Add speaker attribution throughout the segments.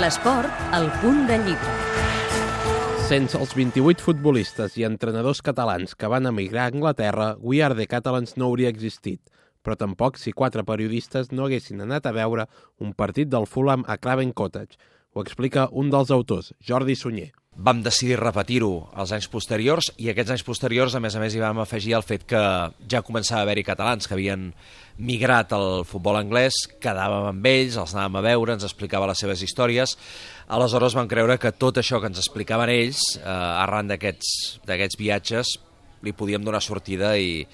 Speaker 1: L'esport, al punt de llibre.
Speaker 2: Sense els 28 futbolistes i entrenadors catalans que van emigrar a Anglaterra, We Are the Catalans no hauria existit, però tampoc si quatre periodistes no haguessin anat a veure un partit del Fulham a Craven Cottage. Ho explica un dels autors, Jordi Sunyer.
Speaker 3: Vam decidir repetir-ho als anys posteriors i aquests anys posteriors, a més a més, hi vam afegir el fet que ja començava a haver-hi catalans que havien migrat al futbol anglès, quedàvem amb ells, els anàvem a veure, ens explicava les seves històries. Aleshores vam creure que tot això que ens explicaven ells, eh, arran d'aquests viatges, li podíem donar sortida i,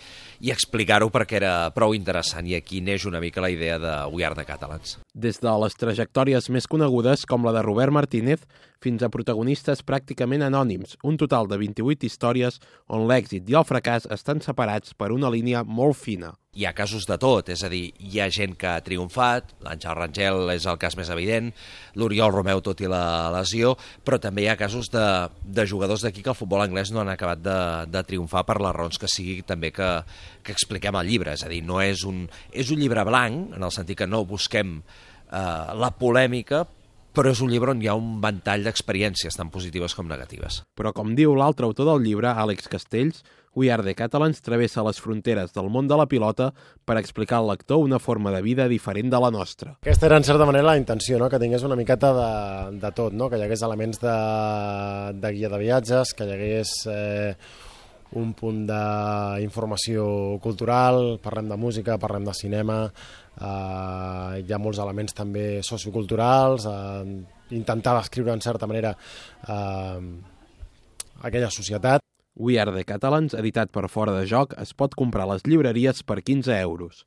Speaker 3: i explicar-ho perquè era prou interessant i aquí neix una mica la idea de We Are the Catalans.
Speaker 2: Des de les trajectòries més conegudes, com la de Robert Martínez, fins a protagonistes pràcticament anònims, un total de 28 històries on l'èxit i el fracàs estan separats per una línia molt fina.
Speaker 3: Hi ha casos de tot, és a dir, hi ha gent que ha triomfat, l'Àngel Rangel és el cas més evident, l'Oriol Romeu tot i la lesió, però també hi ha casos de, de jugadors d'aquí que el futbol anglès no han acabat de, de triomfar per les raons que sigui també que, que expliquem al llibre, és a dir, no és un, és un llibre blanc, en el sentit que no busquem eh, la polèmica, però és un llibre on hi ha un ventall d'experiències, tant positives com negatives.
Speaker 2: Però com diu l'altre autor del llibre, Àlex Castells, We Are the Catalans travessa les fronteres del món de la pilota per explicar al lector una forma de vida diferent de la nostra.
Speaker 4: Aquesta era, en certa manera, la intenció, no? que tingués una miqueta de, de tot, no? que hi hagués elements de, de guia de viatges, que hi hagués eh, un punt d'informació cultural, parlem de música, parlem de cinema, eh, hi ha molts elements també socioculturals, eh, intentar descriure en certa manera eh, aquella societat.
Speaker 2: We Are the Catalans, editat per Fora de Joc, es pot comprar a les llibreries per 15 euros.